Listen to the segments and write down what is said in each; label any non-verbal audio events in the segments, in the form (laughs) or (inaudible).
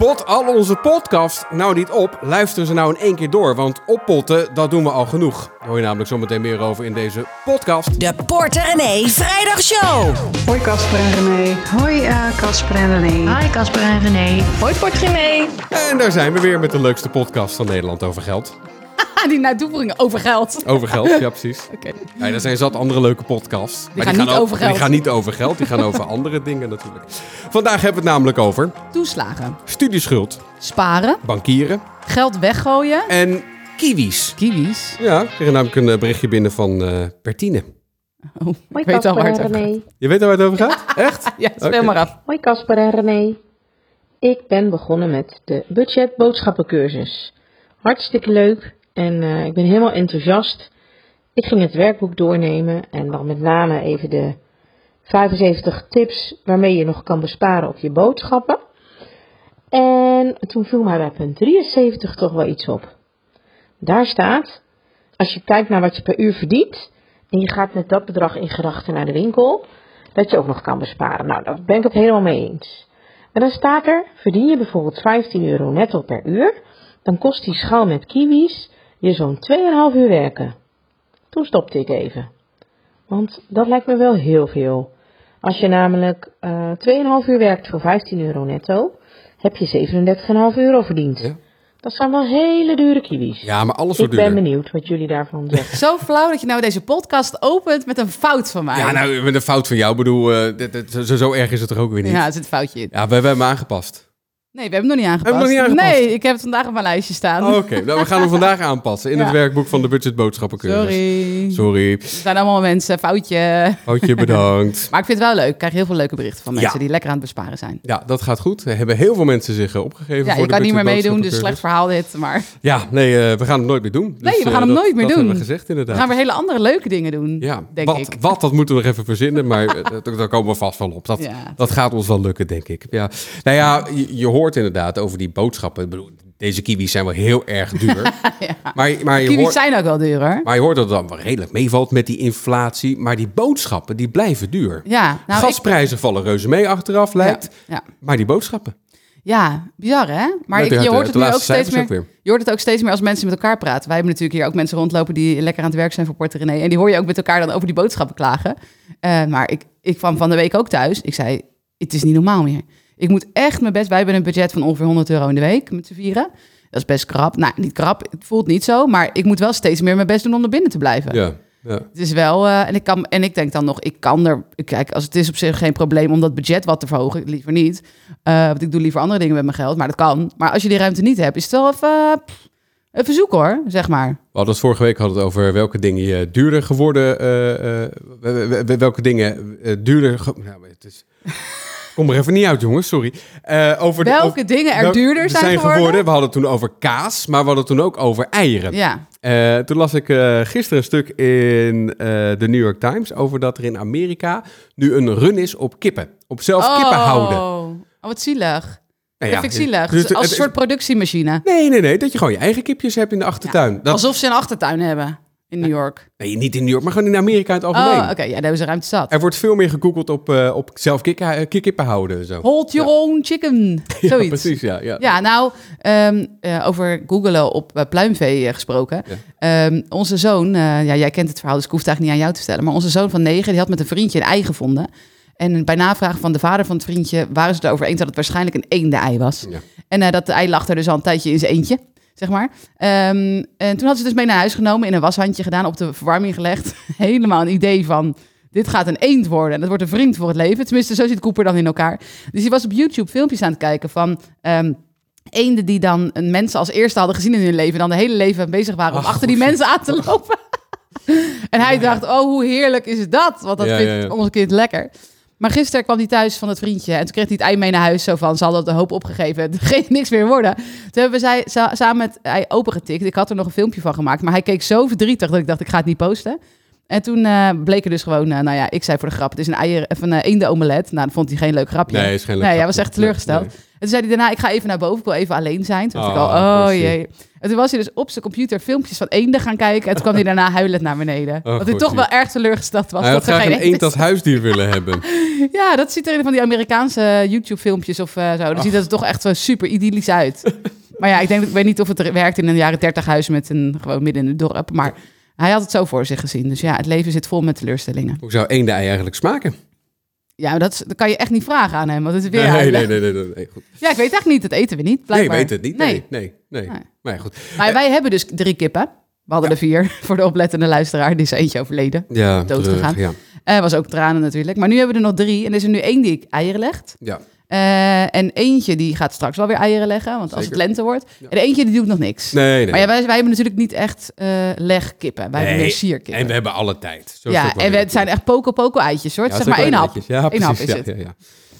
Pot al onze podcasts nou niet op, luister ze nou in één keer door. Want oppotten, dat doen we al genoeg. Daar hoor je namelijk zometeen meer over in deze podcast. De Porter René Vrijdagshow. Hoi Casper en René. Hoi uh, Casper en René. Hi Casper en René. Hoi Port René. En daar zijn we weer met de leukste podcast van Nederland over geld. (laughs) die naar toevoegingen over geld. Over geld, ja precies. (laughs) Oké. Ja, er zijn zat andere leuke podcasts. Die gaan niet ook- over geld. Die gaan niet over geld, die gaan over (laughs) andere dingen natuurlijk. Vandaag hebben we het namelijk over Toeslagen. studieschuld, Sparen. bankieren Geld weggooien. en kiwis. Kiwis. Ja, ik kreeg namelijk een eh, berichtje binnen van eh Bertine. Oh, Hoi ik weet al waar en het over René. gaat. Je weet waar het over gaat? Echt? Ja, speel maar af. Hoi Casper en René. Ik ben begonnen met de budget boodschappencursus. Hartstikke leuk en eh, ik ben helemaal enthousiast. Ik ging het werkboek doornemen en dan met name even de 75 tips waarmee je nog kan besparen op je boodschappen. En toen viel mij bij punt 73 toch wel iets op. Daar staat, als je kijkt naar wat je per uur verdient en je gaat met dat bedrag in gedachten naar de winkel, dat je ook nog kan besparen. Nou, daar ben ik het helemaal mee eens. En dan staat er, verdien je bijvoorbeeld 15 euro netto per uur, dan kost die schaal met kiwis je zo'n 2,5 uur werken. Toen stopte ik even. Want dat lijkt me wel heel veel. Als je namelijk eh 2,5 uur werkt voor 15 euro netto, heb je 37,5 euro verdiend. Ja. Dat zijn wel hele dure kiwis. Ja, maar alles ik wordt ben duurder. benieuwd wat jullie daarvan zeggen. (laughs) Zo flauw dat je nou deze podcast opent met een fout van mij. Ja, nou, met een fout van jou. Ik bedoel, eh, dit- dit- zo, zo erg is het toch ook weer niet? Ja, er zit een foutje in. Ja, we hebben hem aangepast. Nee, we hebben hem nog niet aangepast. Hebben we nog niet aangepast? Nee, ik heb het vandaag op mijn lijstje staan. Oh, Oké, nou, we gaan hem (laughs) vandaag aanpassen in Ja. het werkboek van de budgetboodschappencursus. Sorry. Sorry. We zijn allemaal mensen, foutje. Foutje (laughs) bedankt. Maar ik vind het wel leuk. Ik krijg heel veel leuke berichten van mensen Ja. die lekker aan het besparen zijn. Ja, dat gaat goed. Er hebben heel veel mensen zich eh, opgegeven Ja, voor je de kan niet meer meedoen, dus slecht verhaal dit. Maar Ja, nee, eh, we gaan het nooit meer doen. Dus, Nee, we eh, gaan hem dat- nooit meer dat doen. hebben we gezegd we inderdaad. gaan weer hele andere leuke dingen doen, ja, denk wat, ik. wat, dat moeten we nog even verzinnen, maar dat- daar komen we vast wel op. Dat, (laughs) dat gaat ons wel lukken, denk ik. Ja. Nou ja, je, je hoort inderdaad over die boodschappen. Ik bedoel, deze kiwis zijn wel heel erg duur. (laughs) Ja. maar, maar, je Kiwis hoort, zijn ook wel duur, hoor. maar je hoort dat het dan wel redelijk meevalt met die inflatie. Maar die boodschappen, die blijven duur. Ja, nou, ik, Gasprijzen vallen reuze mee achteraf, lijkt. ja, Maar die boodschappen. ja, bizar hè? Maar ik, je hoort het nu ook steeds meer, ook je hoort het ook steeds meer als mensen met elkaar praten. Wij hebben natuurlijk hier ook mensen rondlopen die lekker aan het werk zijn voor Porto René. En die hoor je ook met elkaar dan over die boodschappen klagen. Eh, maar ik, ik kwam van de week ook thuis. Ik zei, het is niet normaal meer. Ik moet echt mijn best... Wij hebben een budget van ongeveer 100 euro in de week met z'n vieren. Dat is best krap. Nou, niet krap. Het voelt niet zo. Maar ik moet wel steeds meer mijn best doen om er binnen te blijven. Ja, ja. Het is wel, eh, en, ik kan, en ik denk dan nog, ik kan er, kijk, als het is op zich geen probleem om dat budget wat te verhogen, liever niet. Eh, want ik doe liever andere dingen met mijn geld, maar dat kan. Maar als je die ruimte niet hebt, is het wel even, pff, even zoeken hoor, zeg maar. We hadden het vorige week hadden het over welke dingen je duurder geworden, welke dingen duurder. nou, het is. Kom er even niet uit, jongens, sorry. Eh, over de- Welke over- dingen er duurder zijn geworden? We hadden het toen over kaas, maar we hadden het toen ook over eieren. Ja, Eh, toen las ik eh, gisteren een stuk in de New York Times over dat er in Amerika nu een run is op kippen. Op zelf kippen houden. Oh, wat zielig. Nou dat vind ik zielig. dus als een soort productiemachine. Nee, nee, nee. Dat je gewoon je eigen kipjes hebt in de achtertuin. Dat, Alsof ze een achtertuin hebben in New York. nee, niet in New York, maar gewoon in Amerika in het algemeen. Oh, oké, ja, daar hebben ze ruimte zat. Er wordt veel meer gegoogeld op, eh, op zelf kikken, eh, kippen houden en zo. Hold your own chicken. (laughs) Ja, Zoiets. precies, ja. ja. Ja, nou, ehm, eh, over googelen op pluimvee gesproken. Ehm, onze zoon, ja, jij kent het verhaal, dus ik hoef het eigenlijk niet aan jou te vertellen. Maar onze zoon van negen, die had met een vriendje een ei gevonden. En bij navraag van de vader van het vriendje waren ze erover eens dat het waarschijnlijk een eende-ei was. Ja. En dat ei lag er dus al een tijdje in zijn eentje, zeg maar. Ehm, en toen had ze dus mee naar huis genomen, in een washandje gedaan, op de verwarming gelegd. (laughs) Helemaal een idee van, dit gaat een eend worden. En dat wordt een vriend voor het leven. Tenminste, zo zit Cooper dan in elkaar. Dus hij was op YouTube filmpjes aan het kijken van... ehm, eenden die dan een mensen als eerste hadden gezien in hun leven... dan de hele leven bezig waren om Ach, achter die mensen aan te lopen. (laughs) en hij dacht, oh, hoe heerlijk is dat? Want dat Ja, vindt ja. ons kind lekker. Maar gisteren kwam hij thuis van het vriendje... en toen kreeg hij het ei mee naar huis. Zo van, ze hadden de hoop opgegeven. (laughs) Het ging niks meer worden. Toen hebben zij, sa- samen met ei opengetikt. Ik had er nog een filmpje van gemaakt. Maar hij keek zo verdrietig dat ik dacht, ik ga het niet posten. En toen eh, bleek er dus gewoon... eh, nou ja, ik zei voor de grap, het is een eier, of een uh, omelet. Nou, dat vond hij geen leuk grapje. Nee, is geen leuk Nee, hij grapje. was echt teleurgesteld. Nee, nee. En toen zei hij daarna, ik ga even naar boven, ik wil even alleen zijn. Toen dacht ik Oh, al, oh jee. En toen was hij dus op zijn computer filmpjes van eenden gaan kijken. En toen kwam hij daarna (laughs) huilend naar beneden. Oh, Want hij toch wel erg teleurgesteld was. Hij had dat er graag geen een eend als huisdier willen hebben. (laughs) Ja, dat ziet er in van die Amerikaanse YouTube-filmpjes of eh, zo. Dan ziet het er toch echt wel super idyllisch uit. (laughs) maar ja, ik denk, ik weet niet of het er werkt in een jaren 30 huis met een gewoon midden in het dorp. Maar hij had het zo voor zich gezien. Dus ja, het leven zit vol met teleurstellingen. Hoe zou eendei eigenlijk smaken? Ja, maar dat, is- dat kan je echt niet vragen aan hem, want het is weer Nee, nee, nee, nee, nee, nee, goed. Ja, ik weet echt niet. Dat eten we niet, Nee, blijkbaar. weet het niet. Nee, Nee. nee. Maar ja, goed. Maar wij hebben dus drie kippen. We hadden er vier (laughs) voor de oplettende luisteraar. Die is eentje overleden. Ja, Dood gegaan. Ja, Eh was ook tranen natuurlijk. Maar nu hebben we er nog drie. En er is er nu één die eieren legt. ja. Eh, en eentje die gaat straks wel weer eieren leggen. Want als Zeker. het lente wordt. En eentje die doet nog niks. Nee, nee. Maar ja, wij, wij hebben natuurlijk niet echt eh, legkippen. Wij hebben meer sierkippen. En we hebben alle tijd. Zo ja, en we, het zijn echt poko-poko-eitjes hoor. Ja, zeg maar één hap. Ja, Eén hap is ja, het.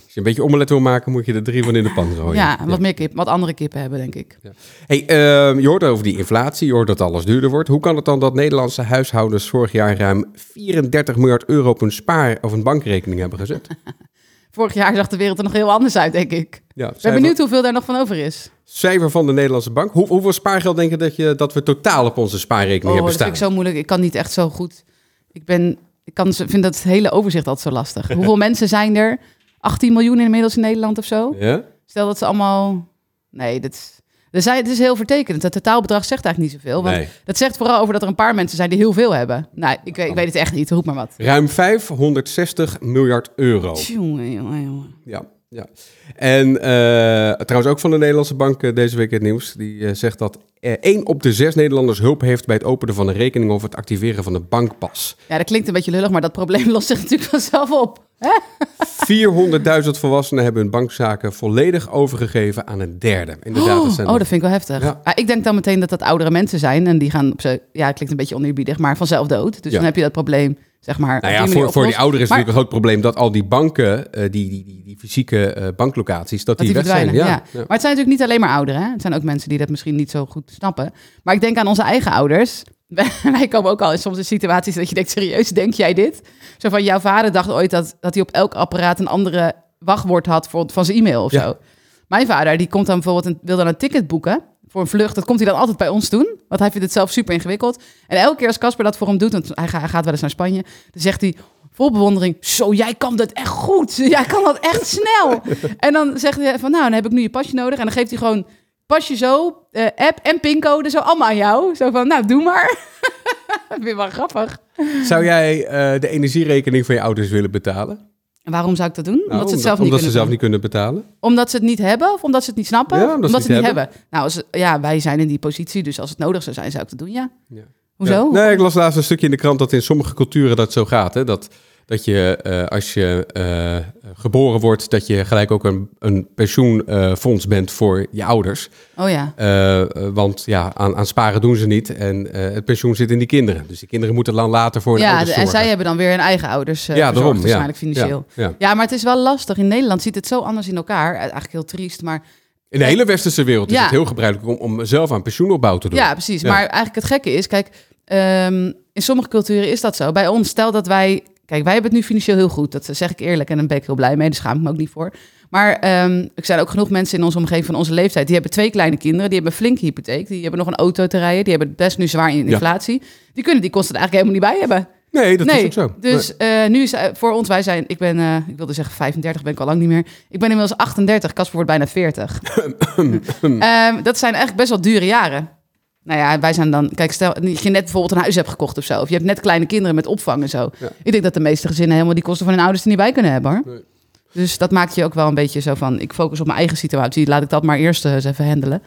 Als je een beetje omelet wil maken, moet je er drie van in de pan gooien. Ja, wat meer kip, wat andere kippen hebben, denk ik. Hey, ehm, je hoort over die inflatie, je hoort dat alles duurder wordt. Hoe kan het dan dat Nederlandse huishoudens vorig jaar ruim 34 miljard euro op een spaar- of een bankrekening hebben gezet? (laughs) Vorig jaar zag de wereld er nog heel anders uit, denk ik. Ja, Ik ben cijfer, benieuwd hoeveel daar nog van over is. cijfer van de Nederlandse bank. Hoe, hoeveel spaargeld denk je dat, je dat we totaal op onze spaarrekening Oh, dat hebben vind staan? ik zo moeilijk. Ik kan niet echt zo goed. Ik ben, ik kan, vind dat hele overzicht altijd zo lastig. (laughs) Hoeveel mensen zijn er? 18 miljoen inmiddels in Nederland of zo? Ja? Stel dat ze allemaal. Nee, dit is. Er zijn, het is heel vertekend. Het totaalbedrag zegt eigenlijk niet zoveel. Want Nee. dat zegt vooral over dat er een paar mensen zijn die heel veel hebben. Nou, ik, weet- ik weet het echt niet. Roep maar wat. Ruim 560 miljard euro. Jongen, jongen, jongen. Ja, ja. En eh, trouwens ook van de Nederlandse bank eh, deze week het nieuws. Die eh, zegt dat één op de zes Nederlanders hulp heeft bij het openen van een rekening of het activeren van een bankpas. Ja, dat klinkt een beetje lullig, maar dat probleem (laughs) lost zich natuurlijk vanzelf op. Hè? 400.000 volwassenen hebben hun bankzaken volledig overgegeven aan een derde. Oh, er- dat vind ik wel heftig. Ja. Ah, ik denk dan meteen dat dat oudere mensen zijn en die gaan op ze. Ja, het klinkt een beetje oneerbiedig, maar vanzelf dood. Dus Ja. dan heb je dat probleem, zeg maar. Nou ja, die voor, voor die ouderen is Maar- natuurlijk een groot probleem dat al die banken, eh, die, die, die, die fysieke eh, banklocaties, dat, Dat die, weg zijn. verdwijnen, Ja, ja. ja. Maar het zijn natuurlijk niet alleen maar ouderen. Hè? Het zijn ook mensen die dat misschien niet zo goed snappen. Maar ik denk aan onze eigen ouders. (laughs) Wij, komen ook al in soms in situaties dat je denkt, serieus, denk jij dit? Zo van, jouw vader dacht ooit dat, dat hij op elk apparaat een andere wachtwoord had voor, van zijn e-mail of Ja. zo. Mijn vader, die komt dan bijvoorbeeld een, wil dan een ticket boeken voor een vlucht. Dat komt hij dan altijd bij ons doen, want hij vindt het zelf super ingewikkeld. En elke keer als Casper dat voor hem doet, want hij, ga- hij gaat wel eens naar Spanje, dan zegt hij vol bewondering, zo, jij kan dat echt goed. Jij kan dat echt snel. (laughs) en dan zegt hij van, nou, dan heb ik nu je pasje nodig. En dan geeft hij gewoon pasje zo, eh, app en pincode, zo allemaal aan jou. Zo van, nou, doe maar. dat vind ik wel grappig. Zou jij eh, de energierekening van je ouders willen betalen? En waarom zou ik dat doen? Omdat Nou, ze het zelf niet omdat ze zelf niet kunnen betalen? Omdat ze het niet hebben of omdat ze het niet snappen? Ja, omdat ze omdat ze het niet hebben. Nou, als, ja, wij zijn in die positie, dus als het nodig zou zijn, zou ik dat doen, ja. Ja. Hoezo? Ja. Nee, ik las laatst een stukje in de krant dat in sommige culturen dat zo gaat. Hè? Dat, dat je eh, als je eh, geboren wordt, dat je gelijk ook een, een pensioenfonds bent voor je ouders. Oh ja. Eh, eh, want ja, aan, aan sparen doen ze niet. En eh, het pensioen zit in die kinderen. Dus die kinderen moeten dan later voor hun Ja, ouders de- en zij hebben dan weer hun eigen ouders ja, daarom. Ja. waarschijnlijk financieel. Ja, ja. Ja, maar het is wel lastig. In Nederland ziet het zo anders in elkaar. Eh, Eigenlijk heel triest, maar In de hele westerse wereld is Ja. het heel gebruikelijk om, om zelf aan pensioenopbouw te doen. Ja, precies. Ja. Maar eigenlijk het gekke is, kijk, ehm, in sommige culturen is dat zo. Bij ons, stel dat wij, kijk, wij hebben het nu financieel heel goed. Dat zeg ik eerlijk en daar ben ik heel blij mee. Daar schaam ik me ook niet voor. Maar ehm, er zijn ook genoeg mensen in onze omgeving van onze leeftijd. Die hebben twee kleine kinderen, die hebben een flinke hypotheek. Die hebben nog een auto te rijden. Die hebben het best nu zwaar in Ja. inflatie. Die kunnen die kosten eigenlijk helemaal niet bij hebben. Nee, dat nee, is ook zo. dus eh, nu is eh, voor ons, wij zijn, ik ben, eh, ik wilde zeggen 35, ben ik al lang niet meer. Ik ben inmiddels 38, Casper wordt bijna 40. (laughs) Ehm, dat zijn eigenlijk best wel dure jaren. Nou ja, wij zijn dan, kijk, stel dat je net bijvoorbeeld een huis hebt gekocht of zo. Of je hebt net kleine kinderen met opvang en zo. Ja. Ik denk dat de meeste gezinnen helemaal die kosten van hun ouders er niet bij kunnen hebben hoor. Nee. Dus dat maakt je ook wel een beetje zo van, ik focus op mijn eigen situatie. Laat ik dat maar eerst eh, eens even handelen.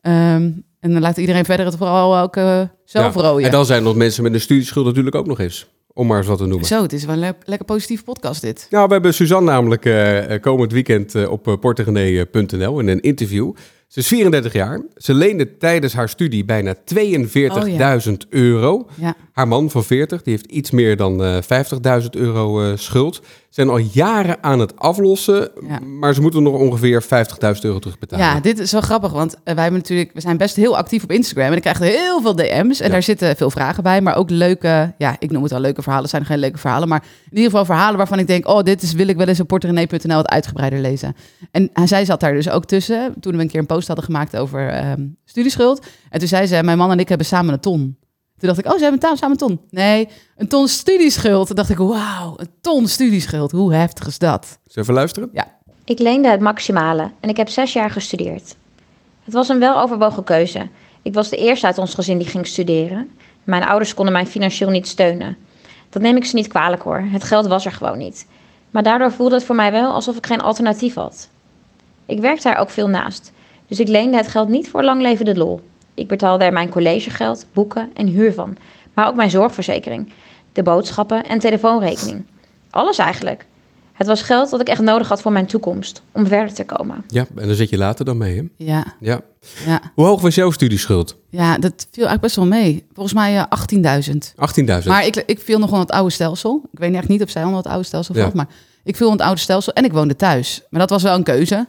Ehm, en dan laat iedereen verder het vooral ook eh, zelf Ja. rooien. En dan zijn er nog mensen met een studieschuld natuurlijk ook nog eens. Om maar eens wat te noemen. Zo, het is wel een le- lekker positieve podcast dit. Nou, we hebben Suzanne namelijk eh, komend weekend op uh, portegenee.nl in een interview. Ze is 34 jaar. Ze leende tijdens haar studie bijna 42.000 euro. Ja. Haar man van 40, die heeft iets meer dan eh 50.000 euro eh, schuld. Zijn al jaren aan het aflossen, Ja. maar ze moeten nog ongeveer 50.000 euro terugbetalen. Ja, dit is wel grappig, want eh, wij hebben natuurlijk, we zijn best heel actief op Instagram en ik krijg heel veel DM's en Ja. daar zitten veel vragen bij, maar ook leuke, ja, ik noem het wel leuke verhalen, zijn geen leuke verhalen, maar in ieder geval verhalen waarvan ik denk, oh, dit is, wil ik wel eens op porterenee.nl wat uitgebreider lezen. En zij zat daar dus ook tussen, toen we een keer een post hadden gemaakt over ehm, studieschuld. En toen zei ze, mijn man en ik hebben samen een ton. Toen dacht ik, oh, ze hebben samen een ton. Nee, een ton studieschuld. Toen dacht ik, wauw, een ton studieschuld. Hoe heftig is dat? Zullen we even luisteren? Ik leende het maximale en ik heb zes jaar gestudeerd. Het was een weloverwogen keuze. Ik was de eerste uit ons gezin die ging studeren. Mijn ouders konden mij financieel niet steunen. Dat neem ik ze niet kwalijk hoor. Het geld was er gewoon niet. Maar daardoor voelde het voor mij wel alsof ik geen alternatief had. Ik werkte daar ook veel naast. Dus ik leende het geld niet voor lang levende lol. Ik betaalde er mijn collegegeld, boeken en huur van. Maar ook mijn zorgverzekering, de boodschappen en telefoonrekening. Alles eigenlijk. Het was geld dat ik echt nodig had voor mijn toekomst, om verder te komen. Ja, en dan zit je later dan mee, hè? Ja, Ja. ja. Hoe hoog was jouw studieschuld? Ja, dat viel eigenlijk best wel mee. Volgens mij eh, 18.000. 18.000. Maar ik, ik viel nog onder het oude stelsel. Ik weet echt niet of zij onder het oude stelsel Ja. valt. Maar ik viel onder het oude stelsel en ik woonde thuis. Maar dat was wel een keuze.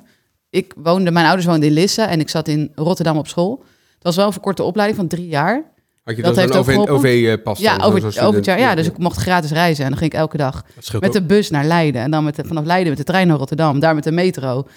Ik woonde, mijn ouders woonden in Lisse en ik zat in Rotterdam op school. Het was wel een verkorte opleiding van drie jaar. Had je dat heeft geholpen. OV-pas? ja, over, over het jaar. Ja, dus ik mocht gratis reizen. En dan ging ik elke dag Dat met de bus naar Leiden. En dan met de, vanaf Leiden met de trein naar Rotterdam. Daar met de metro.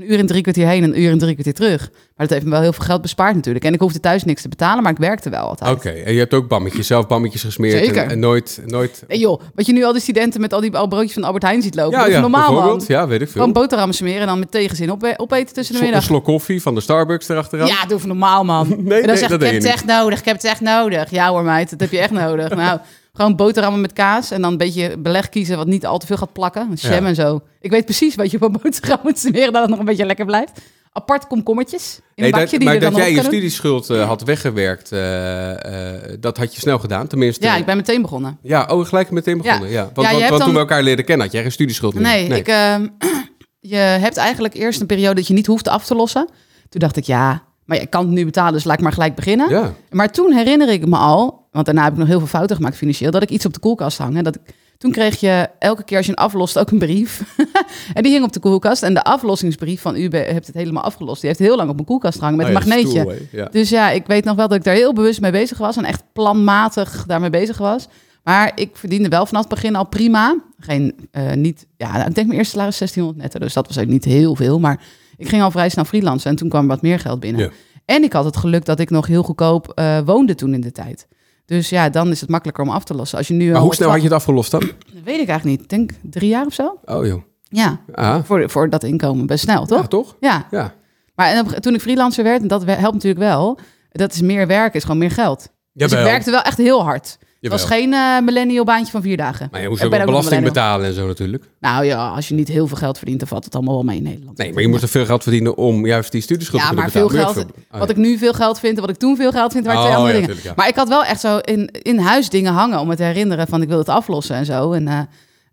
Een uur en drie kwartier heen en een uur en drie kwartier terug. Maar dat heeft me wel heel veel geld bespaard natuurlijk. En ik hoefde thuis niks te betalen, maar ik werkte wel altijd. Oké, en je hebt ook bammetjes, zelf bammetjes gesmeerd. Zeker. En, en nooit, nooit... Hey joh, wat je nu al die studenten met al die al broodjes van Albert Heijn ziet lopen. Ja, dat is ja, normaal man. Ja, weet ik veel. Gewoon boterhammen smeren en dan met tegenzin op, opeten tussen de Slo- een middag. slok koffie van de Starbucks erachteraan. Ja, doe even normaal, man. (laughs) Nee, en nee, dan zeg dat ik, heb het echt nodig, ik heb het echt nodig. Ja hoor, meid, dat heb je echt nodig. (laughs) Nou, gewoon boterhammen met kaas en dan een beetje beleg kiezen wat niet al te veel gaat plakken. Jam Ja. en zo. Ik weet precies wat je op een (laughs) boterham moet smeren, dat het nog een beetje lekker blijft. Apart komkommertjes in een bakje dat, die maar dan dat jij je studieschuld eh, had weggewerkt, eh, eh, dat had je snel gedaan. Tenminste, Ja, ik ben meteen begonnen. Ja, oh, gelijk meteen begonnen. Ja. Ja. Want, Ja, want, toen we elkaar leren kennen, had jij geen studieschuld meer. Nee, Ik, ehm, (clears throat) je hebt eigenlijk eerst een periode dat je niet hoeft af te lossen. Toen dacht ik, ja, maar je kan het nu betalen, dus laat ik maar gelijk beginnen. Ja, Maar toen herinner ik me al, want daarna heb ik nog heel veel fouten gemaakt financieel, dat ik iets op de koelkast hangen. Dat ik, toen kreeg je elke keer als je een aflost ook een brief. (laughs) en die hing op de koelkast. En de aflossingsbrief van u hebt het helemaal afgelost. Die heeft heel lang op mijn koelkast gehangen met Oh een magneetje. stoel, hè. ja. Dus ja, ik weet nog wel dat ik daar heel bewust mee bezig was en echt planmatig daarmee bezig was. Maar ik verdiende wel vanaf het begin al prima. Geen, eh, niet, ja, ik denk mijn eerste salaris 1600 netto, dus dat was ook niet heel veel. Maar ik ging al vrij snel freelancen en toen kwam wat meer geld binnen. Ja. En ik had het geluk dat ik nog heel goedkoop eh, woonde toen in de tijd. Dus ja, dan is het makkelijker om af te lossen. Als je nu Maar hoe snel had je het afgelost dan? Dat weet ik eigenlijk niet. Ik denk drie jaar of zo. Oh joh. Ja, Ah, voor, voor dat inkomen best snel, ja, toch? toch? Ja. Ja. Maar en op- toen ik freelancer werd, en dat helpt natuurlijk wel, dat is meer werk, is gewoon meer geld. Dus ik werkte wel echt heel hard. Het was geen eh millennial baantje van vier dagen. Maar je moest ook belasting betalen en zo natuurlijk. Nou ja, als je niet heel veel geld verdient, dan valt het allemaal wel mee in Nederland. Nee, maar je moest er veel geld verdienen om juist die studieschuld Ja, te maar kunnen veel betalen. geld. Ook veel- Wat oh, ik nu veel geld vind en wat ik toen veel geld vind, waren twee Oh, andere ja, dingen. tuurlijk, ja. Maar ik had wel echt zo in, in huis dingen hangen om me te herinneren van ik wil het aflossen en zo. En eh,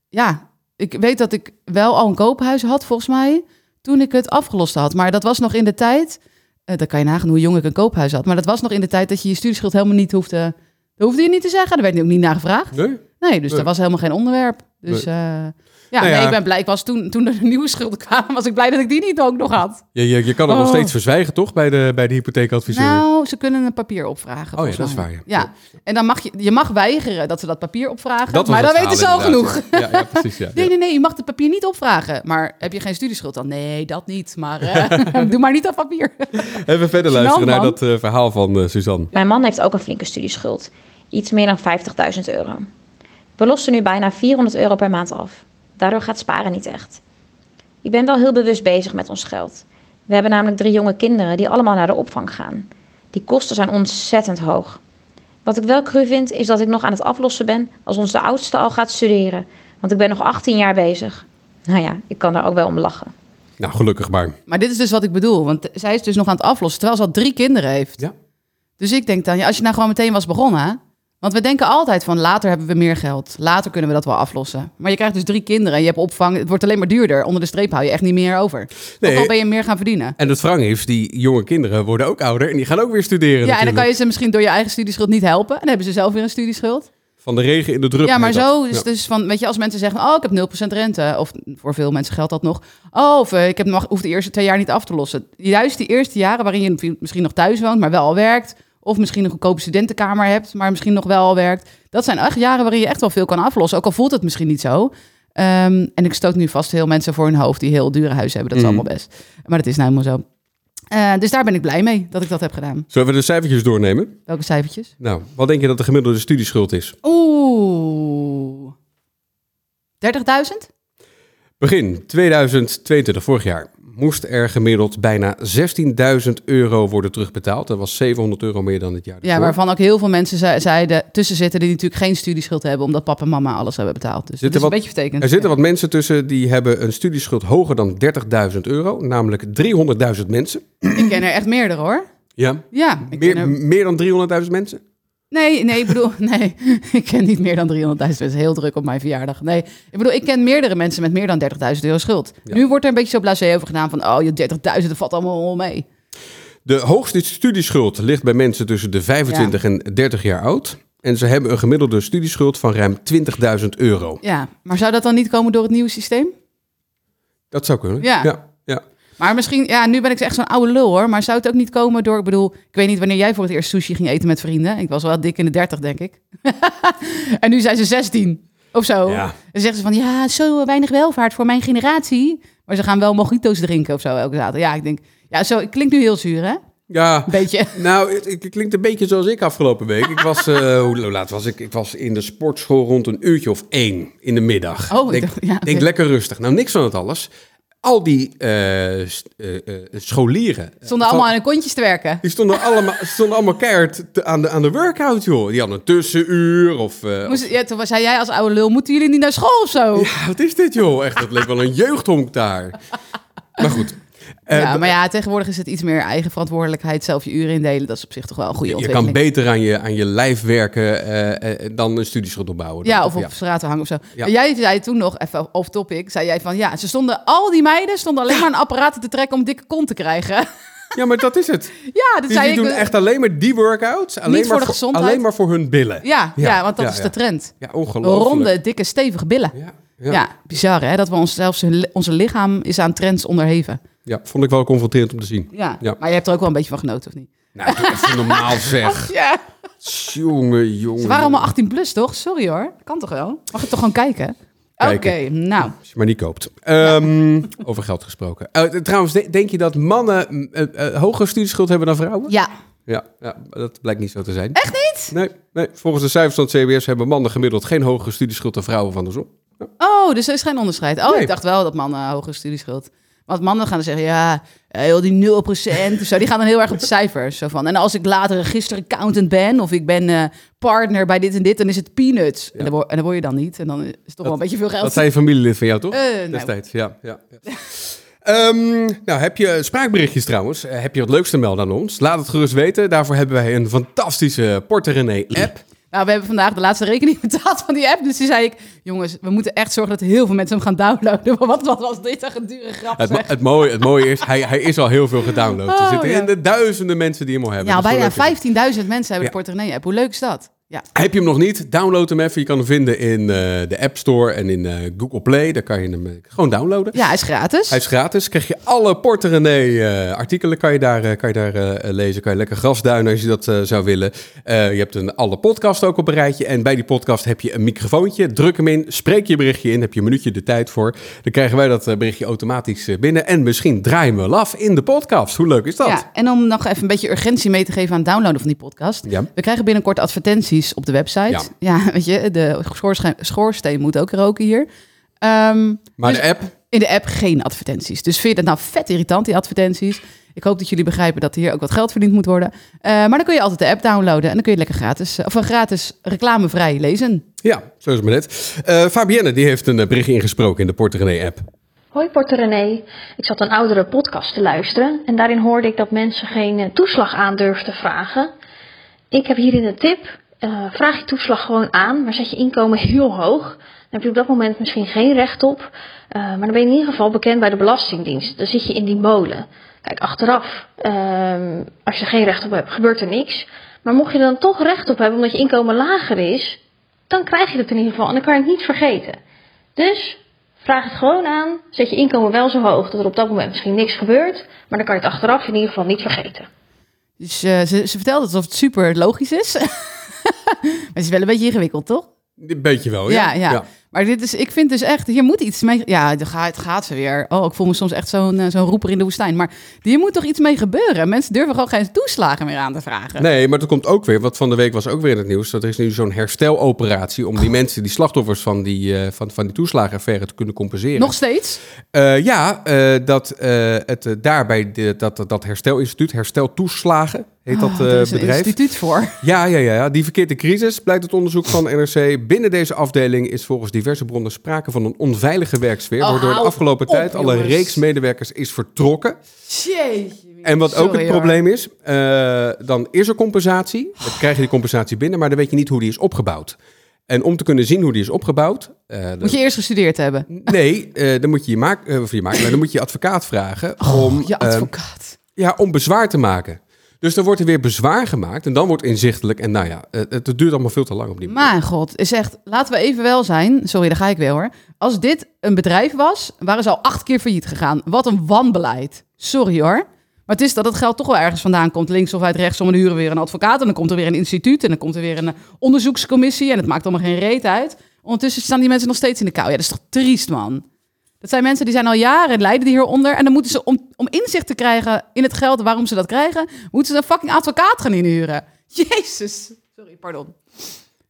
ja, ik weet dat ik wel al een koophuis had volgens mij toen ik het afgelost had. Maar dat was nog in de tijd, eh dan kan je nagaan hoe jong ik een koophuis had. Maar dat was nog in de tijd dat je je studieschuld helemaal niet hoefde, dat hoefde je niet te zeggen. Daar werd nu ook niet naar gevraagd. Nee? Nee, dus Nee. dat was helemaal geen onderwerp. Dus Nee. eh, ja, Nou nee, ja. ik ben blij. Ik was toen, toen er nieuwe schulden kwamen, was ik blij dat ik die niet ook nog had. Je, je, je kan het nog Oh. steeds verzwijgen, toch? Bij de, bij de hypotheekadviseur. Nou, ze kunnen een papier opvragen. oh ja, dat is waar. Ja. Ja, en dan mag je, je mag weigeren dat ze dat papier opvragen. Dat maar dan weten ze al genoeg. Ja, ja, precies. Ja. (laughs) Nee, nee, nee, je mag het papier niet opvragen. Maar heb je geen studieschuld dan? Nee, dat niet. Maar eh, (laughs) doe maar niet op papier. Even verder luisteren naar dat eh, verhaal van eh, Suzanne. Mijn man heeft ook een flinke studieschuld. Iets meer dan 50.000 euro. We lossen nu bijna 400 euro per maand af. Daardoor gaat sparen niet echt. Ik ben wel heel bewust bezig met ons geld. We hebben namelijk drie jonge kinderen die allemaal naar de opvang gaan. Die kosten zijn ontzettend hoog. Wat ik wel cru vind is dat ik nog aan het aflossen ben als onze oudste al gaat studeren. Want ik ben nog 18 jaar bezig. Nou ja, ik kan daar ook wel om lachen. Nou, gelukkig maar. Maar dit is dus wat ik bedoel. Want zij is dus nog aan het aflossen, terwijl ze al drie kinderen heeft. Ja. Dus ik denk dan, ja, als je nou gewoon meteen was begonnen... Want we denken altijd van later hebben we meer geld. Later kunnen we dat wel aflossen. Maar je krijgt dus drie kinderen en je hebt opvang. Het wordt alleen maar duurder. Onder de streep hou je echt niet meer over. Nee. Ook al ben je meer gaan verdienen. En het wrang is, die jonge kinderen worden ook ouder en die gaan ook weer studeren Ja, en dan kan je ze misschien door je eigen studieschuld niet helpen. En dan hebben ze zelf weer een studieschuld. Van de regen in de drup. Ja, maar zo is Ja. het dus van, weet je, als mensen zeggen, oh, ik heb 0% rente. Of voor veel mensen geldt dat nog. Oh, of eh, ik heb nog, hoef de eerste twee jaar niet af te lossen. Juist die eerste jaren waarin je misschien nog thuis woont, maar wel al werkt. Of misschien een goedkope studentenkamer hebt, maar misschien nog wel al werkt. Dat zijn echt jaren waarin je echt wel veel kan aflossen. Ook al voelt het misschien niet zo. Ehm, en ik stoot nu vast heel mensen voor hun hoofd die heel dure huizen hebben. Dat is Mm. allemaal best. Maar dat is nou helemaal zo. Eh, dus daar ben ik blij mee dat ik dat heb gedaan. Zullen we de cijfertjes doornemen? Welke cijfertjes? Nou, wat denk je dat de gemiddelde studieschuld is? Oeh. 30.000? Begin 2022, vorig jaar, moest er gemiddeld bijna 16.000 euro worden terugbetaald. Dat was 700 euro meer dan het jaar Ja, waarvan ook heel veel mensen ze- zeiden tussen zitten die natuurlijk geen studieschuld hebben, omdat papa en mama alles hebben betaald. Dus dat is een beetje vertekend. Er zitten wat mensen tussen die hebben een studieschuld hoger dan 30.000 euro, namelijk 300.000 mensen. Ik ken er echt meerdere hoor. Ja, Ja, ik ken meer, er... meer dan 300.000 mensen? Nee, nee, ik bedoel, (laughs) nee, ik ken niet meer dan 300.000 mensen. Heel druk op mijn verjaardag. Nee, ik bedoel, ik ken meerdere mensen met meer dan 30.000 euro schuld. Ja. Nu wordt er een beetje zo blasé over gedaan van, oh, je 30.000, dat valt allemaal wel mee. De hoogste studieschuld ligt bij mensen tussen de 25 en 30 jaar oud. En ze hebben een gemiddelde studieschuld van ruim 20.000 euro. Ja, maar zou dat dan niet komen door het nieuwe systeem? Dat zou kunnen. Ja. ja. Maar misschien, ja, nu ben ik echt zo'n oude lul hoor. Maar zou het ook niet komen door, ik bedoel, ik weet niet wanneer jij voor het eerst sushi ging eten met vrienden. Ik was wel dik in de 30, denk ik. (laughs) en nu zijn ze 16 of zo. Ja. Dan zeggen ze van, ja, zo weinig welvaart voor mijn generatie. Maar ze gaan wel mojito's drinken of zo elke zaterdag. Ja, ik denk, ja, zo, het klinkt nu heel zuur, hè? Ja, beetje. (laughs) nou, het, het klinkt een beetje zoals ik afgelopen week. Ik was, eh, hoe laat was ik? Ik was in de sportschool rond een uurtje of één in de middag. Oh, ik denk, lekker rustig. Nou, niks van het alles. Al die eh, eh, eh, scholieren. Stonden allemaal aan hun kontjes te werken. Die stonden allemaal, stonden allemaal keihard te- aan, de, aan de workout, joh. Die hadden een tussenuur of... Moest, ja, toen zei jij als oude lul, moeten jullie niet naar school of zo? Ja, wat is dit, joh? Echt, het leek wel een jeugdhonk daar. (laughs) Maar goed. Eh, ja, maar ja, tegenwoordig is het iets meer eigen verantwoordelijkheid, zelf je uren indelen. Dat is op zich toch wel een goede je kan ontwikkeling. beter aan je, aan je lijf werken eh, eh, dan een studieschuld opbouwen. Ja, of op straat hangen of zo. Ja. Jij zei toen nog, even off topic, zei jij van ja, ze stonden, al die meiden stonden alleen maar een apparaten te trekken om dikke kont te krijgen. Ja, maar dat is het. (laughs) ja, dat Die, ik. doen echt alleen maar die workouts. Alleen voor maar de gezondheid. Alleen maar voor hun billen. Ja, ja, Ja, want dat ja, is ja. de trend. Ja, ongelooflijk. Ronde, dikke, stevige billen. Ja, Ja, ja. bizar hè, dat we ons zelfs onze lichaam is aan trends onderheven. Ja, vond ik wel confronterend om te zien. Ja. Ja. maar je hebt er ook wel een beetje van genoten, of niet? Nou, even normaal (laughs) zeg. Ja. Jongen, jongen. Ze waren allemaal 18 plus, toch? Sorry hoor. Kan toch wel? Mag ik toch gewoon kijken? Oké, nou. Als je maar niet koopt. Ehm, Over geld gesproken. Eh, trouwens, de- denk je dat mannen eh, hogere studieschuld hebben dan vrouwen? Ja. Ja, ja, dat blijkt niet zo te zijn. Echt niet? Nee, nee, volgens de cijfers van het CBS hebben mannen gemiddeld geen hogere studieschuld dan vrouwen van de zon. Oh, dus er is geen onderscheid. Oh, Nee. ik dacht wel dat mannen hogere studieschuld. Want mannen gaan dan zeggen, ja, heel die 0% of zo. Die gaan dan heel erg op de cijfers. Zo van. En als ik later registeraccountant ben of ik ben eh, partner bij dit en dit, dan is het peanuts. En, dan word, en dan word je dan niet. En dan is het toch wel een beetje veel geld. Dat zijn familielid van jou, toch? Eh, nou. Destijds, ja. ja, ja. Ehm, nou, heb je spraakberichtjes trouwens? Eh, heb je wat leuks te melden aan ons? Laat het gerust weten. Daarvoor hebben wij een fantastische Porter René app. Nou, we hebben vandaag de laatste rekening (laughs) betaald van die app. Dus toen zei ik, jongens, we moeten echt zorgen dat heel veel mensen hem gaan downloaden. (laughs) Wat, wat was dit een dure grap Het, het, mooie, het mooie is, hij, hij is al heel veel gedownload. er Oh, zitten ja. in de duizenden mensen die hem al hebben. Ja, Dus bijna hoe leuk is het? 15.000 mensen hebben de Portemonnee app. Hoe leuk is dat? Ja. Heb je hem nog niet? Download hem even. Je kan hem vinden in eh, de App Store en in eh, Google Play. Daar kan je hem eh, gewoon downloaden. ja, hij is gratis. Hij is gratis. Krijg je alle Porter René artikelen kan je daar, kan je daar lezen. Kan je lekker grasduinen als je dat zou willen. Je hebt een, alle podcast ook op een rijtje. En bij die podcast heb je een microfoontje. Druk hem in. Spreek je berichtje in. Heb je een minuutje de tijd voor. Dan krijgen wij dat berichtje automatisch binnen. En misschien draaien we af in de podcast. Hoe leuk is dat? Ja, en om nog even een beetje urgentie mee te geven aan het downloaden van die podcast. Ja. We krijgen binnenkort advertenties op de website. Ja, (laughs) weet je, de schoorsteen, schoorsteen moet ook roken hier. Ehm, Maar dus de app, in de app geen advertenties. Dus vind je dat nou vet irritant, die advertenties? Ik hoop dat jullie begrijpen dat hier ook wat geld verdiend moet worden. Eh, maar dan kun je altijd de app downloaden en dan kun je lekker gratis, of een gratis reclamevrij lezen. ja, zo is het maar net. Eh, Fabienne die heeft een eh, berichtje ingesproken in de Porter René app. Hoi Porter René, ik zat een oudere podcast te luisteren en daarin hoorde ik dat mensen geen eh, toeslag aandurfden te vragen. Ik heb hierin een tip. Eh, vraag je toeslag gewoon aan, maar zet je inkomen heel hoog. Dan heb je op dat moment misschien geen recht op. eh, maar dan ben je in ieder geval bekend bij de Belastingdienst. Dan zit je in die molen. Kijk, achteraf, ehm, als je er geen recht op hebt, gebeurt er niks. Maar mocht je er dan toch recht op hebben, omdat je inkomen lager is, dan krijg je het in ieder geval en dan kan je het niet vergeten. Dus vraag het gewoon aan, zet je inkomen wel zo hoog dat er op dat moment misschien niks gebeurt, maar dan kan je het achteraf in ieder geval niet vergeten. Dus eh, ze, ze vertelt het alsof het super logisch is. (laughs) maar het is wel een beetje ingewikkeld, toch? Een beetje wel, ja. Ja, ja. Maar dit is, ik vind dus echt, hier moet iets mee. Ja, het gaat, het gaat ze weer. Oh, ik voel me soms echt zo'n eh, zo'n roeper in de woestijn. Maar hier moet toch iets mee gebeuren? Mensen durven gewoon geen toeslagen meer aan te vragen. Nee, maar er komt ook weer, wat van de week was ook weer in het nieuws, dat er is nu zo'n hersteloperatie om die mensen, die slachtoffers van die, eh, van, van die toeslagenaffaire te kunnen compenseren. Nog steeds? Eh, ja, dat het daarbij de, dat, dat herstelinstituut, hersteltoeslagen, heet dat Oh, uh, er is een bedrijf. instituut voor. (laughs) Ja, ja, ja, ja, die verkeerde crisis, blijkt het onderzoek van (laughs) NRC. Binnen deze afdeling is volgens diverse bronnen sprake van een onveilige werksfeer, Oh, waardoor de afgelopen op, tijd al een jongens. reeks medewerkers is vertrokken. Jeetje. En wat ook Sorry, het probleem is, eh, dan is er compensatie. Dan krijg je die compensatie binnen, maar dan weet je niet hoe die is opgebouwd. En om te kunnen zien hoe die is opgebouwd... eh, Moet je eerst gestudeerd hebben. Nee, dan moet je je, maak, of je, maak, dan moet je je advocaat vragen om, Je eh, advocaat. ja, om bezwaar te maken. Dus dan wordt er weer bezwaar gemaakt en dan wordt inzichtelijk. En nou ja, het, het duurt allemaal veel te lang op die manier. Mijn god, is echt. Laten we even wel zijn. Sorry, daar ga ik weer hoor. Als dit een bedrijf was, waren ze al acht keer failliet gegaan. Wat een wanbeleid. Sorry hoor. Maar het is dat het geld toch wel ergens vandaan komt, links of uit rechts. Om dan huren we weer een advocaat en dan komt er weer een instituut en dan komt er weer een eh, onderzoekscommissie en het maakt allemaal geen reet uit. Ondertussen staan die mensen nog steeds in de kou. Ja, dat is toch triest, man. Dat zijn mensen die zijn al jaren lijden die hieronder. En dan moeten ze, om, om inzicht te krijgen in het geld waarom ze dat krijgen, moeten ze een fucking advocaat gaan inhuren. (laughs) Jezus. Sorry, pardon.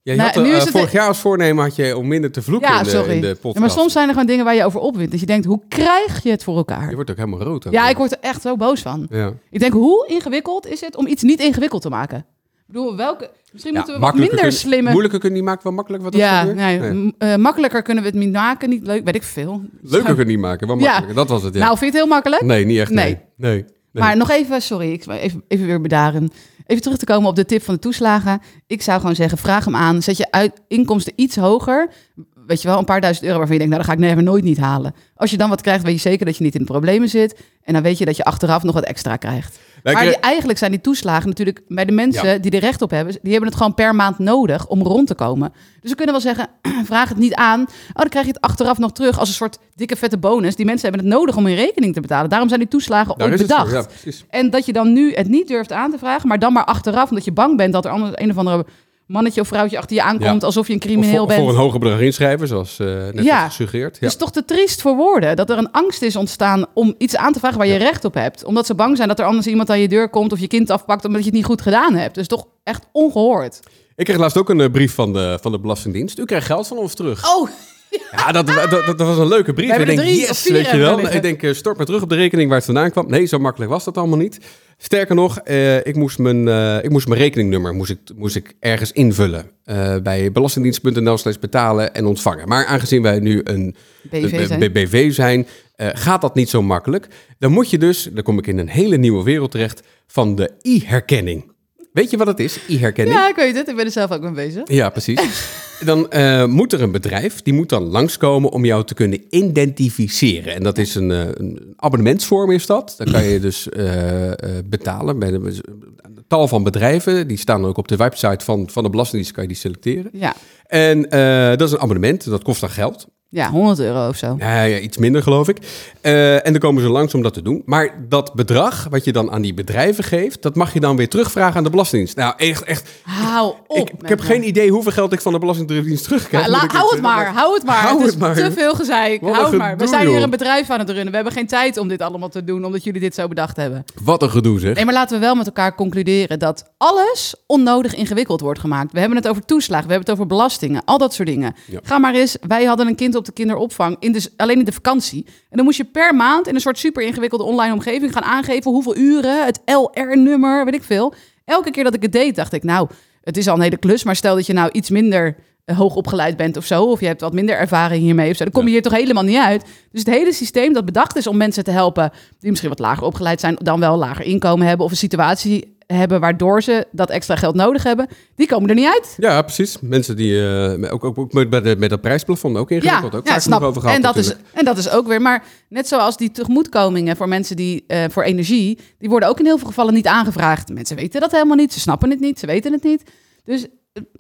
Ja, je Nou, had, nu eh, is het- vorig jaar als voornemen had je om minder te vloeken Ja, in, de, sorry. in de Ja, podcast. maar soms zijn er gewoon dingen waar je over opwint. Dat je denkt, hoe krijg je het voor Je elkaar? wordt ook helemaal rood. Ja, ik word er echt zo boos van. Ja. Ik denk, hoe ingewikkeld is het om iets niet ingewikkeld te maken? Ik bedoel, welke... Misschien moeten we wat minder kun- slimme... Moeilijker kunnen niet maken, wel makkelijk. Wat Ja, nee, eh, makkelijker kunnen we het niet maken. Niet leuk, weet ik veel. Leuker kunnen niet maken, wel makkelijker. Dat was het, ja. Nou, vind je het heel makkelijk? nee, niet echt. Nee. Nee. nee. nee. Maar nog even, sorry, ik even, even weer bedaren. Even terug te komen op de tip van de toeslagen. Ik zou gewoon zeggen, vraag hem aan. Zet je uit inkomsten iets hoger. Weet je wel, een paar duizend euro waarvan je denkt, nou, dat ga ik never nooit niet halen. Als je dan wat krijgt, weet je zeker dat je niet in de problemen zit. En dan weet je dat je achteraf nog wat extra krijgt. Maar die, eigenlijk zijn die toeslagen natuurlijk bij de mensen Ja. die er recht op hebben, die hebben het gewoon per maand nodig om rond te komen. Dus we kunnen wel zeggen, (clears throat) vraag het niet aan. Oh, dan krijg je het achteraf nog terug als een soort dikke vette bonus. Die mensen hebben het nodig om hun rekening te betalen. Daarom zijn die toeslagen Daar ooit bedacht. ja. En dat je dan nu het niet durft aan te vragen, maar dan maar achteraf, omdat je bang bent dat er anders een of andere mannetje of vrouwtje achter je aankomt, Ja. alsof je een crimineel voor, bent. voor een hoger bedrag inschrijven, zoals eh net Ja. gesuggereerd. Ja. Het is toch te triest voor woorden dat er een angst is ontstaan om iets aan te vragen waar je recht op hebt. Omdat ze bang zijn dat er anders iemand aan je deur komt of je kind afpakt omdat je het niet goed gedaan hebt. Dus toch echt ongehoord. Ik kreeg laatst ook een eh, brief van de, van de Belastingdienst. U krijgt geld van ons terug. Oh, Ja, dat, dat, dat, was een leuke brief. Ik denk, yes, weet je wel. Ik denk, eh, stort maar terug op de rekening waar het vandaan kwam. Nee, zo makkelijk was dat allemaal niet. Sterker nog, eh, ik, moest mijn, eh, ik moest mijn rekeningnummer moest ik, moest ik ergens invullen. Bij belastingdienst.nl slash betalen en ontvangen. Maar aangezien wij nu een BV zijn. BBV zijn, gaat dat niet zo makkelijk. Dan moet je dus, dan kom ik in een hele nieuwe wereld terecht, van de e-herkenning. Weet je wat het is, e-herkenning? Ja, ik weet het. Ik ben er zelf ook mee bezig. Ja, precies. (laughs) Dan eh, moet er een bedrijf, die moet dan langskomen om jou te kunnen identificeren. En dat is een, eh, een abonnementsvorm is dat. Dan kan je (clears throat) dus eh, betalen bij de, tal van bedrijven. Die staan ook op de website van, van de Belastingdienst, kan je die selecteren. Ja, En eh, dat is een abonnement, dat kost dan geld. ja 100 euro of zo. Ja, ja, iets minder geloof ik. Eh, en dan komen ze langs om dat te doen. Maar dat bedrag wat je dan aan die bedrijven geeft, dat mag je dan weer terugvragen aan de Belastingdienst. Nou, echt, echt. Hou op. ik, heb me. geen idee hoeveel geld ik van de Belastingdienst terugkrijg. Ja, la- hou het maar, hou het maar. Hou het is het maar. te veel gezeik. Wat Hou het maar. We zijn hier een bedrijf aan het runnen. We hebben geen tijd om dit allemaal te doen, omdat jullie dit zo bedacht hebben. Wat een gedoe zeg. Nee, maar laten we wel met elkaar concluderen dat alles onnodig ingewikkeld wordt gemaakt. We hebben het over toeslagen, we hebben het over belastingen, al dat soort dingen. Ja. Ga maar eens, wij hadden een kind op de kinderopvang, in de, alleen in de vakantie. En dan moest je per maand in een soort super ingewikkelde online omgeving gaan aangeven hoeveel uren, het LR-nummer, weet ik veel. Elke keer dat ik het deed, dacht ik, nou, het is al een hele klus, maar stel dat je nou iets minder eh, hoog opgeleid bent of zo, of je hebt wat minder ervaring hiermee of zo, dan kom je hier toch helemaal niet uit. Dus het hele systeem dat bedacht is om mensen te helpen die misschien wat lager opgeleid zijn, dan wel lager inkomen hebben of een situatie hebben waardoor ze dat extra geld nodig hebben, die komen er niet uit. Ja, precies. Mensen die eh, ook, ook, ook met, met, met dat prijsplafond ook ingewikkeld. ook vaak snap. nog over gehad en, dat is, en dat is ook weer. Maar net zoals die tegemoetkomingen voor mensen die eh, voor energie, die worden ook in heel veel gevallen niet aangevraagd. Mensen weten dat helemaal niet, ze snappen het niet, ze weten het niet. Dus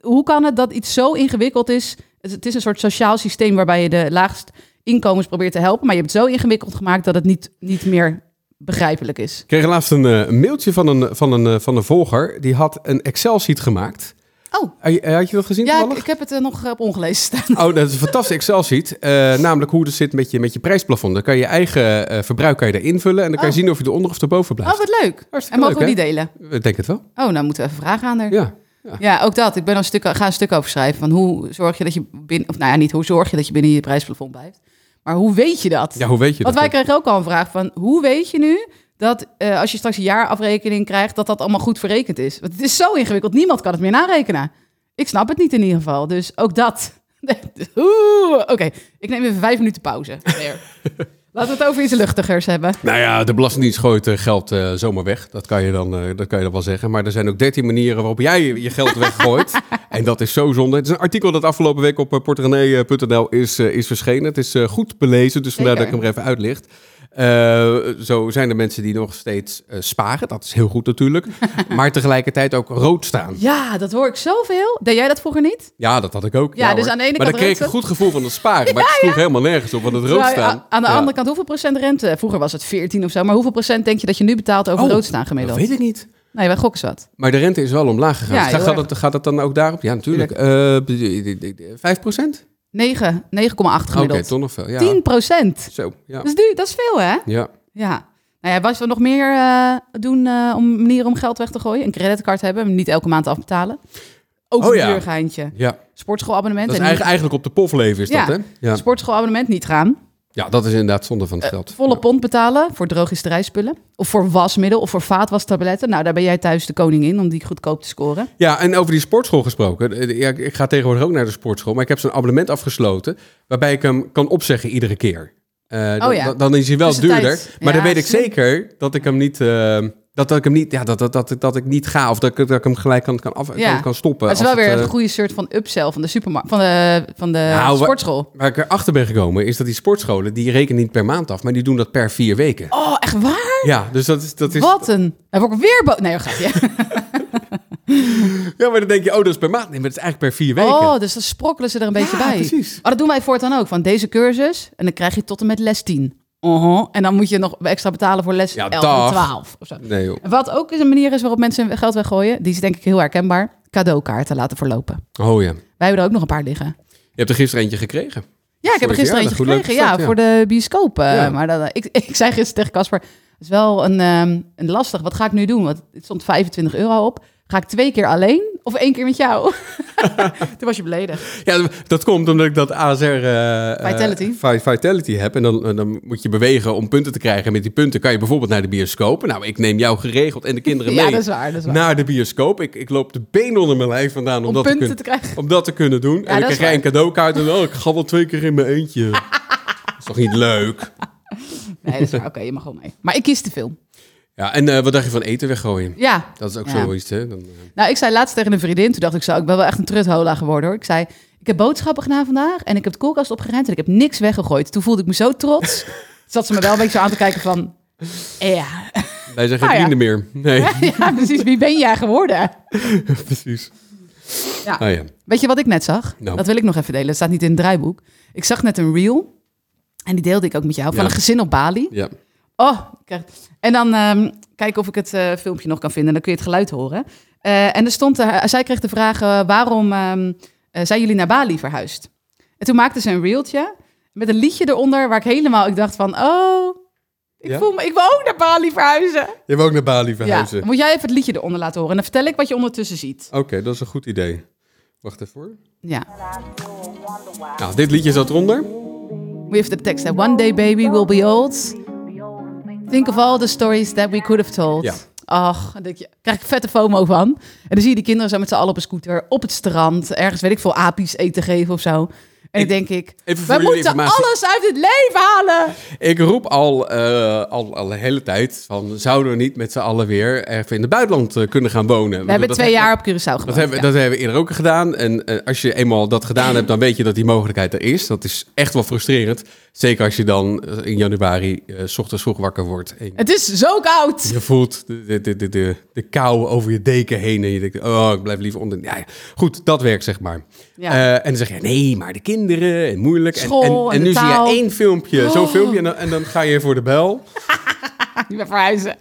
hoe kan het dat iets zo ingewikkeld is? Het, is een soort sociaal systeem waarbij je de laagst inkomens probeert te helpen, maar je hebt het zo ingewikkeld gemaakt dat het niet, niet meer begrijpelijk is. Ik kreeg laatst een, eh, mailtje van een, van, een, eh, van een volger. Die had een Excel-sheet gemaakt. Oh, Had je, had je dat gezien ja, ik, heb het eh, nog op ongelezen staan. Oh, dat is een fantastisch Excel-sheet. Eh, namelijk hoe het zit met je, met je prijsplafond. Dan kan je je eigen eh, verbruik kan je daar invullen. En dan kan je Oh. zien of je eronder of erboven blijft. Oh, wat leuk. Hartstikke En mogen leuk, we die delen? Ik denk het wel. Oh, nou moeten we even vragen aan haar. Ja. Ja, ook dat. Ik ben een stuk, ga een stuk over schrijven. Van hoe zorg je dat je binnen, of nou ja, niet hoe zorg je dat je binnen je prijsplafond blijft. Maar hoe weet je dat? ja, hoe weet je Want dat? wij kregen ook al een vraag van hoe weet je nu dat eh, als je straks een jaarafrekening krijgt, dat dat allemaal goed verrekend is? Want het is zo ingewikkeld. Niemand kan het meer narekenen. Ik snap het niet in ieder geval. Dus ook dat. (laughs) Oké, ik neem even vijf minuten pauze. (laughs) Laten we het over iets luchtigers hebben. Nou ja, de Belastingdienst gooit eh, geld eh, zomaar weg. Dat kan, je dan, eh, dat kan je dan wel zeggen. Maar er zijn ook 13 manieren waarop jij je geld (laughs) weggooit. en dat is zo zonde. Het is een artikel dat afgelopen week op porterenee.nl is, is verschenen. Het is goed belezen, dus vandaar dat ik hem er even uitlicht. Eh, zo zijn er mensen die nog steeds eh, sparen. Dat is heel goed natuurlijk. maar tegelijkertijd ook rood staan. Ja, dat hoor ik zoveel. Deed jij dat vroeger niet? Ja, dat had ik ook. Ja, dus hoor. aan de ene maar kant dan kreeg ik een goed gevoel van het sparen. Maar het sloeg helemaal nergens op, want het rood staan. Aan de andere kant, hoeveel procent rente? Vroeger was het 14 of zo. Maar hoeveel procent denk je dat je nu betaalt over Oh, rood staan Dat gemiddeld? weet ik niet. Nee, wij gokken ze wat. Maar de rente is wel omlaag gegaan. Ja, Dus gaat, heel gaat, het, gaat het dan ook daarop? Ja, natuurlijk. Eh 5 procent? 9, 9,8 Oké, gemiddeld. toch nog veel. Ja. 10 procent. Zo, ja. Dat, is du- dat is veel, hè? Ja. Ja. Nou ja, wat we nog meer eh, doen eh, om manieren om geld weg te gooien? Een creditcard hebben, hem niet elke maand afbetalen. Ook Oh een ja. duur ja. Sportschoolabonnement. Dat is en eigenlijk, eigenlijk op de pof leven is Ja. dat, hè? Ja. Sportschoolabonnement niet gaan. Ja, dat is inderdaad zonde van het Eh, geld. volle pond betalen voor drogisterijspullen. Of voor wasmiddel of voor vaatwastabletten. Nou, daar ben jij thuis de koning in om die goedkoop te scoren. Ja, en over die sportschool gesproken. eh, Ja, ik ga tegenwoordig ook naar de sportschool. Maar ik heb zo'n abonnement afgesloten. Waarbij ik hem kan opzeggen iedere keer. Eh, dan, Oh ja. dan- dan is hij wel duurder. Maar Ja, dan weet ik zeker dat ik hem niet. Dat, dat ik hem niet, ja, dat, dat, dat, dat ik niet ga of dat ik, dat ik hem gelijk kan, kan, af, Ja. kan, kan stoppen. Maar het is wel weer eh, een goede soort van upsell van de supermarkt, van de, van de Nou, sportschool. Waar ik erachter ben gekomen is dat die sportscholen, die rekenen niet per maand af, maar die doen dat per vier weken. Oh, echt waar? Ja, dus dat is... Dat is Wat een... Word ik weer boos. Nee, ga je. (laughs) Ja, maar dan denk je, oh, dat is per maand. Nee, maar dat is eigenlijk per vier weken. Oh, dus dan sprokkelen ze er een beetje Ja, bij. precies. Oh, dat doen wij voortaan ook. Van deze cursus. En dan krijg je tot en met les 10. Uh-huh. En dan moet je nog extra betalen voor les Ja, 11 dag. en 12. Of zo. Nee, joh. En Wat ook een manier is waarop mensen hun geld weggooien. Die is denk ik heel herkenbaar. Cadeaukaarten laten verlopen. Oh ja. Wij hebben er ook nog een paar liggen. Je hebt er gisteren eentje gekregen. Ja, ik heb er gisteren eentje gekregen. Ja, voor de bioscoop. eh, Ja. Maar dat, ik, (laughs) ik zei gisteren tegen Casper, het is wel een, ehm, een lastig. Wat ga ik nu doen? Want het stond 25 euro op. Ga ik twee keer alleen of één keer met jou? (laughs) Toen was je beledigd. Ja, dat komt omdat ik dat ASR... eh, Vitality. eh, Vi- Vitality heb. En dan, en dan moet je bewegen om punten te krijgen. En met die punten kan je bijvoorbeeld naar de bioscoop. Nou, ik neem jou geregeld en de kinderen (laughs) Ja, mee dat is waar. Dat is waar. naar de bioscoop. Ik, ik loop de benen onder mijn lijf vandaan om, Om dat, te punten kunnen, te krijgen. om dat te kunnen doen. en dan dat is krijg jij een cadeaukaart en oh, ik ga wel twee keer in mijn eentje. (laughs) dat is toch niet leuk? Nee, dat is waar. Oké, je mag wel mee. Maar ik kies te veel. Ja, en eh, wat dacht je van eten weggooien? Ja. Dat is ook Ja. zoiets, hè? Dan, eh, Nou, ik zei laatst tegen een vriendin, toen dacht ik zo, ik ben wel echt een truthola geworden hoor. Ik zei, ik heb boodschappen gedaan vandaag en ik heb de koelkast opgeruimd en ik heb niks weggegooid. Toen voelde ik me zo trots. Zat ze me wel een beetje zo aan te kijken van, ja, wij zijn geen Nou ja. vrienden meer. Nee, (laughs) ja precies, wie ben jij geworden? (laughs) precies. Ja. Ah, ja. Weet je wat ik net zag? Nou. Dat wil ik nog even delen. Het staat niet in het draaiboek. Ik zag net een reel. En die deelde ik ook met jou. Van Ja. een gezin op Bali. ja. Oh, en dan ehm kijken of ik het eh, filmpje nog kan vinden. Dan kun je het geluid horen. Eh, en er stond, eh, zij kreeg de vraag, waarom ehm, eh, zijn jullie naar Bali verhuisd? En toen maakte ze een reeltje met een liedje eronder waar ik helemaal, ik dacht van, oh, ik Ja? voel me, ik wil ook naar Bali verhuizen. Je wil ook naar Bali verhuizen. moet jij even het liedje eronder laten horen. En dan vertel ik wat je ondertussen ziet. Oké, dat is een goed idee. Wacht even hoor. Ja. Nou, dit liedje zat eronder. We have the text that one day baby will be old. Think of all the stories that we could have told. Ja. Ach, je, krijg ik vette FOMO van. En dan zie je die kinderen zo met z'n allen op een scooter, op het strand, ergens, weet ik veel, apies eten geven of zo. En Ik- denk ik, we moeten alles uit het leven halen. Ik roep al, eh, al, al de hele tijd van, zouden we niet met z'n allen weer even in het buitenland eh, kunnen gaan wonen? We hebben twee jaar op Curaçao gewoond. Dat hebben, dat hebben we eerder ook gedaan. En eh, als je eenmaal dat gedaan hebt, dan weet je dat die mogelijkheid er is. Dat is echt wel frustrerend. Zeker als je dan in januari s ochtends vroeg wakker wordt. Het is zo koud. je voelt de, de, de, de, de, de kou over je deken heen. En je denkt, oh, ik blijf liever onder. Ja. goed, dat werkt zeg maar. Ja. Eh, en dan zeg je, nee, maar de kinderen en moeilijk. En- School en, en nu taal. zie je één filmpje, zo'n Oh. filmpje. En dan, en dan ga je voor de bel. (laughs) Niet meer verhuizen.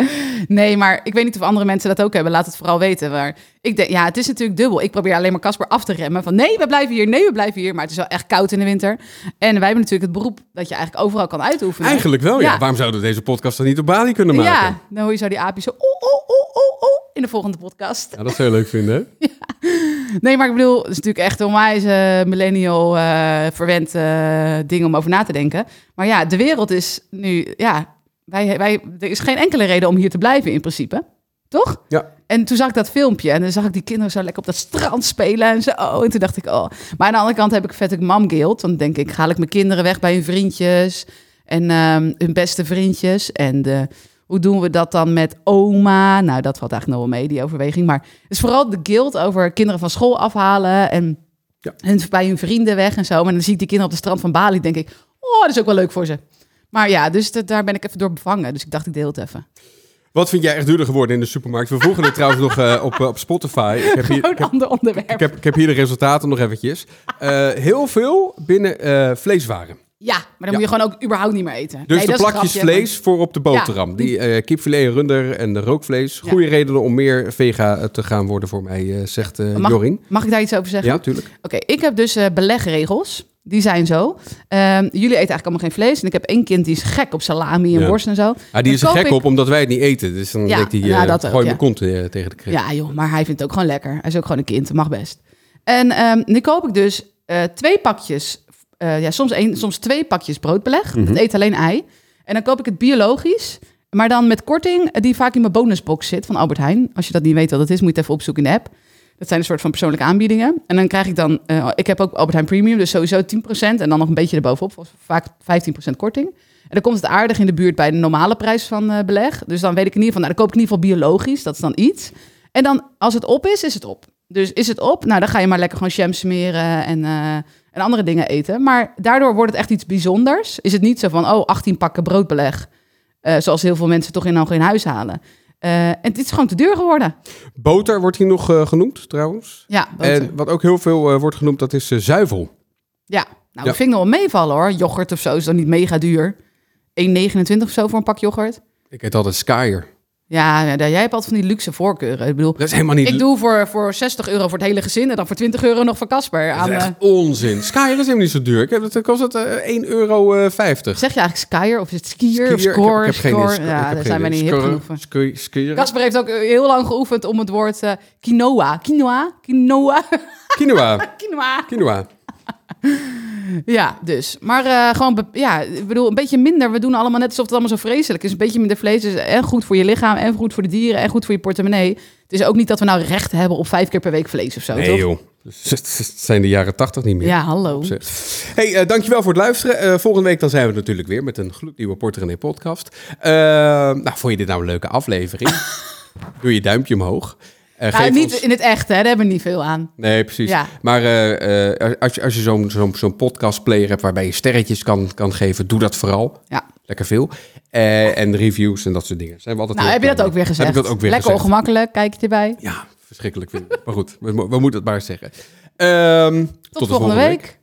Nee, maar ik weet niet of andere mensen dat ook hebben. Laat het vooral weten. Maar ik denk, ja, het is natuurlijk dubbel. Ik probeer alleen maar Casper af te remmen. Van nee, we blijven hier. Nee, we blijven hier. Maar het is wel echt koud in de winter. En wij hebben natuurlijk het beroep dat je eigenlijk overal kan uitoefenen. Eigenlijk wel, ja. Ja. Waarom zouden we deze podcast dan niet op Bali kunnen maken? Ja, dan hoor je zo die aapjes zo... Oh, oh, oh, oh, oh, in de volgende podcast. Ja, dat zou je leuk vinden. (laughs) hè? Nee, maar ik bedoel, het is natuurlijk echt een onwijs eh, millennial eh, verwend eh, ding om over na te denken. Maar ja, de wereld is nu, ja, wij, wij, er is geen enkele reden om hier te blijven in principe. Toch? Ja. En toen zag ik dat filmpje en dan zag ik die kinderen zo lekker op dat strand spelen en zo. En toen dacht ik, oh. Maar aan de andere kant heb ik vet ik mam guilt. Dan denk ik, haal ik mijn kinderen weg bij hun vriendjes en ehm, hun beste vriendjes. En de, hoe doen we dat dan met oma? Nou, dat valt eigenlijk nog wel mee, die overweging. Maar het is vooral de guilt over kinderen van school afhalen en Ja. hun, bij hun vrienden weg en zo. Maar dan zie ik die kinderen op de strand van Bali, denk ik, oh, dat is ook wel leuk voor ze. Maar ja, dus daar ben ik even door bevangen. Dus ik dacht, ik deel het even. Wat vind jij echt duurder geworden in de supermarkt? We vroegen het (laughs) trouwens nog eh, op, eh, op Spotify. Ik heb, hier, Gewoon ik, heb, ander onderwerp. ik, heb, ik heb hier de resultaten nog eventjes. Eh, heel veel binnen vleeswaren. Ja, maar dan Ja. moet je gewoon ook überhaupt niet meer eten. Dus Nee, de plakjes vlees voor op de boterham. Die eh kipfilet, runder en de rookvlees. Ja. Goede redenen om meer vega eh, te gaan worden voor mij, eh, zegt eh Mag- Mag ik daar iets over zeggen? Ja, tuurlijk. Oké, ik heb dus belegregels. Die zijn zo. Ehm, jullie eten eigenlijk allemaal geen vlees. En ik heb één kind die is gek op salami en Ja. worst en zo. Ah, die is er gek ik- op omdat wij het niet eten. Dus dan Ja, denkt hij, ja, eh, dat ook, gooi ja. mijn kont tegen de krip. Ja, joh, maar hij vindt het ook gewoon lekker. Hij is ook gewoon een kind, mag best. En ehm, nu koop ik dus twee pakjes, eh, ja, soms, één, soms twee pakjes broodbeleg. Dat eet alleen ei. En dan koop ik het biologisch, maar dan met korting eh, die vaak in mijn bonusbox zit van Albert Heijn. Als je dat niet weet wat dat is, moet je het even opzoeken in de app. Dat zijn een soort van persoonlijke aanbiedingen. En dan krijg ik dan, eh, ik heb ook Albert Heijn Premium, dus sowieso 10% en dan nog een beetje erbovenop, vaak 15% korting. En dan komt het aardig in de buurt bij de normale prijs van beleg. Dus dan weet ik in ieder geval, nou, dan koop ik in ieder geval biologisch, dat is dan iets. En dan, als het op is, is het op. Dus is het op, nou, dan ga je maar lekker gewoon jam smeren en, en andere dingen eten. Maar daardoor wordt het echt iets bijzonders. Is het niet zo van, oh, 18 pakken broodbeleg, eh, zoals heel veel mensen toch in al geen huis halen. Eh, en het is gewoon te duur geworden. Boter wordt hier nog eh, genoemd, trouwens. Ja, boter. En wat ook heel veel wordt genoemd, dat is zuivel. ja. nou, Ja. dat vind ik nog wel meevallen hoor. Yoghurt of zo is dan niet mega duur. 1,29 of zo voor een pak yoghurt. Ik eet altijd Skyer. Ja, ja, jij hebt altijd van die luxe voorkeuren. Ik bedoel, Dat is helemaal niet... ik doe voor, voor 60 euro voor het hele gezin en dan voor 20 euro nog voor Casper. Dat Aan, is eh, echt onzin. Skyer is helemaal niet zo duur. Ik heb het kost het eh, 1,50 euro. Zeg je eigenlijk skier of is het skier, of Skier? score? Ik heb, ik heb score? geen ja, daar zijn idee. niet hip genoeg skieren? Casper heeft ook heel lang geoefend om het woord eh, quinoa. Quinoa? Quinoa? Quinoa. (laughs) quinoa. Quinoa. Ja, dus. Maar eh, gewoon, ja, ik bedoel, een beetje minder. We doen allemaal net alsof het allemaal zo vreselijk is. Een beetje minder vlees is en goed voor je lichaam, en goed voor de dieren, en goed voor je portemonnee. Het is ook niet dat we nou recht hebben op vijf keer per week vlees of zo, Nee toch? joh. Het zijn de jaren 80 niet meer. Ja, hallo. Hey, eh, dankjewel voor het luisteren. Eh, volgende week dan zijn we natuurlijk weer met een gloednieuwe Porter en podcast. Nou, vond je dit nou een leuke aflevering? (laughs) Doe je duimpje omhoog. Nou, geef niet ons- in het echt, hè? Daar hebben we niet veel aan. Nee, precies. Ja. Maar eh, eh, als je, als je zo'n zo'n zo'n podcastplayer hebt waarbij je sterretjes kan, kan geven, doe dat vooral. Ja. Lekker veel. Eh, en reviews en dat soort dingen. Zijn we altijd Nou, heb je dat ook weer gezegd? Heb ik dat ook weer Lekker gezegd. ongemakkelijk, kijk je erbij. Ja, verschrikkelijk vind ik. Maar goed, we, we moeten het maar zeggen. Ehm, tot, Tot, de volgende week.